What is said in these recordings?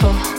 beautiful.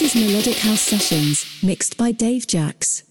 This is Melodic House Sessions, mixed by Dave Jax.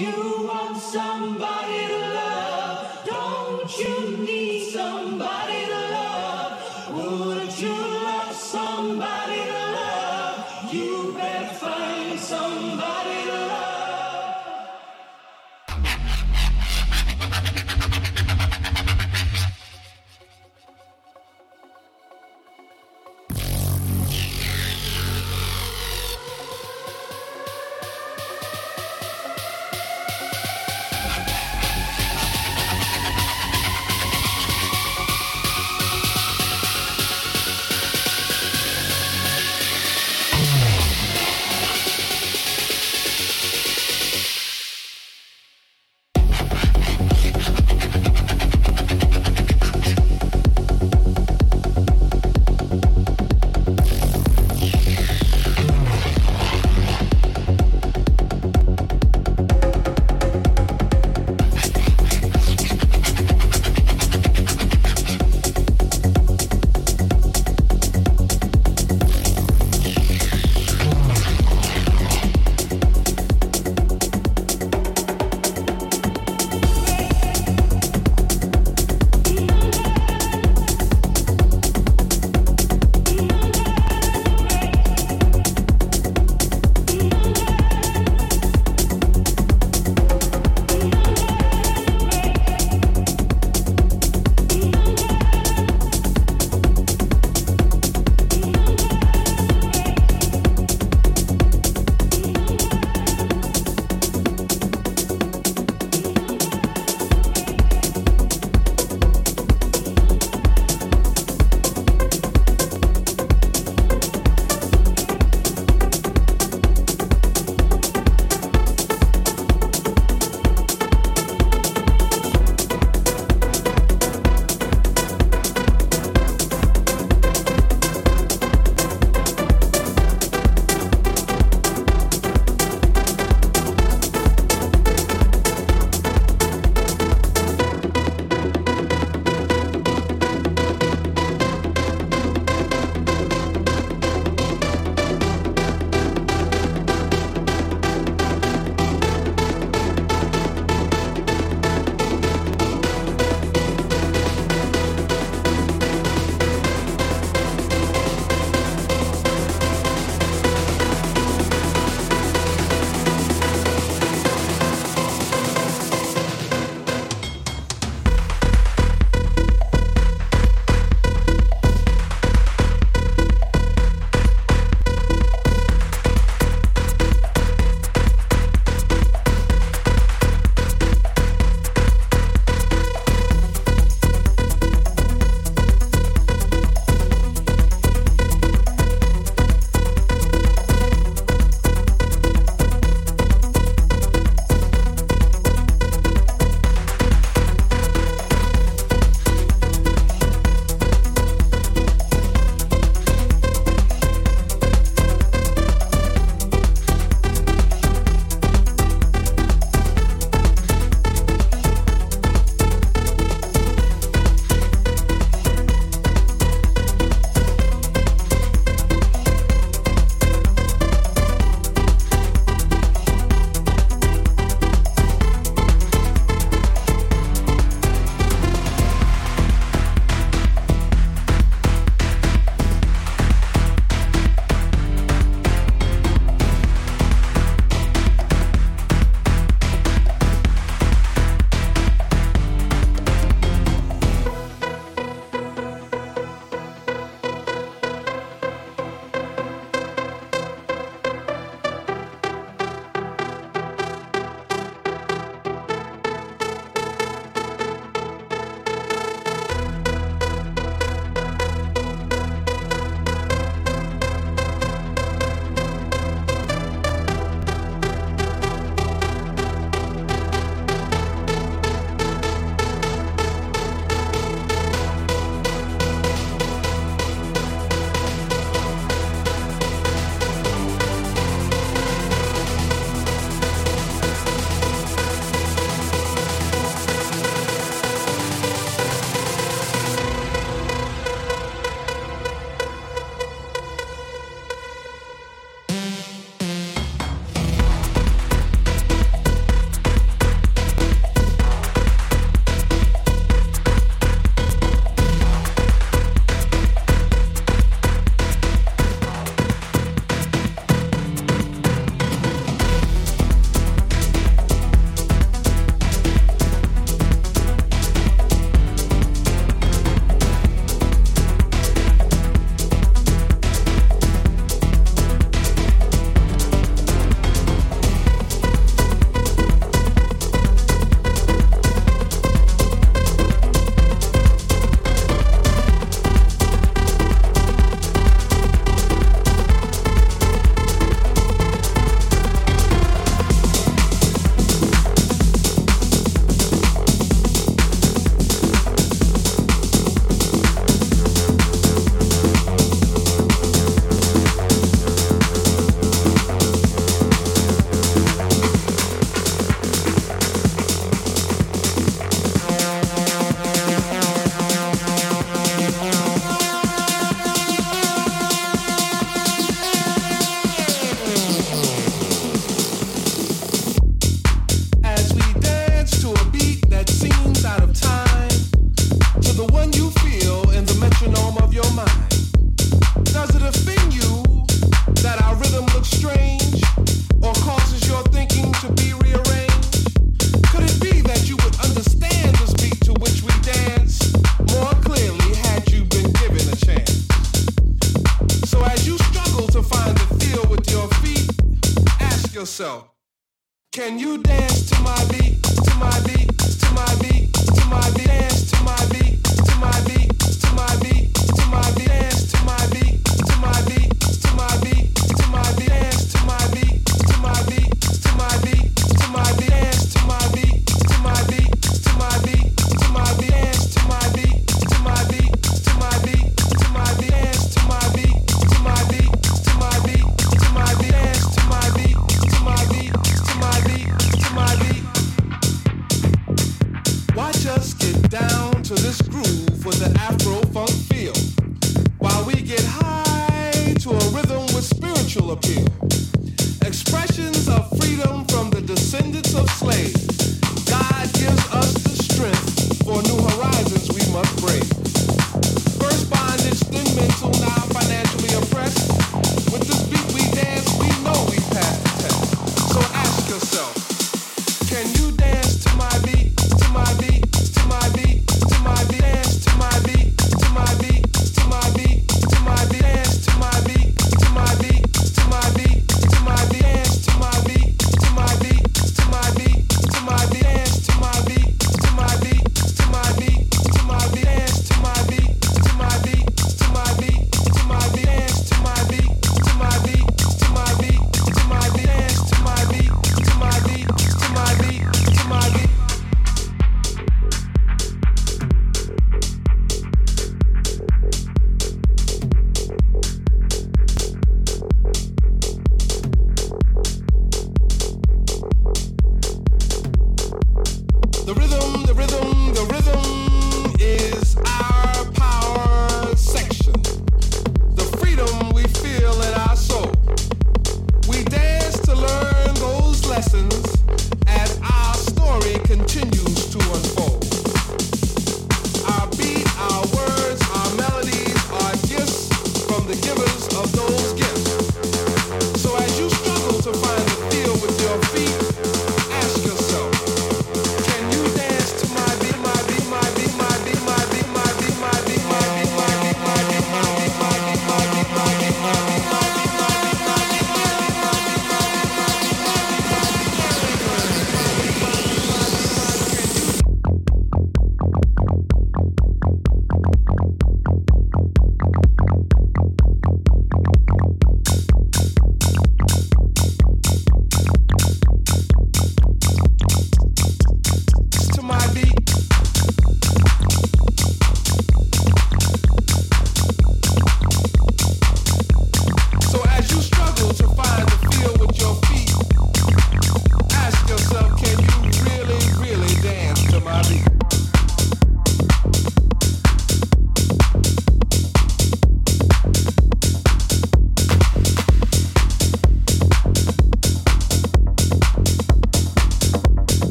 you want somebody to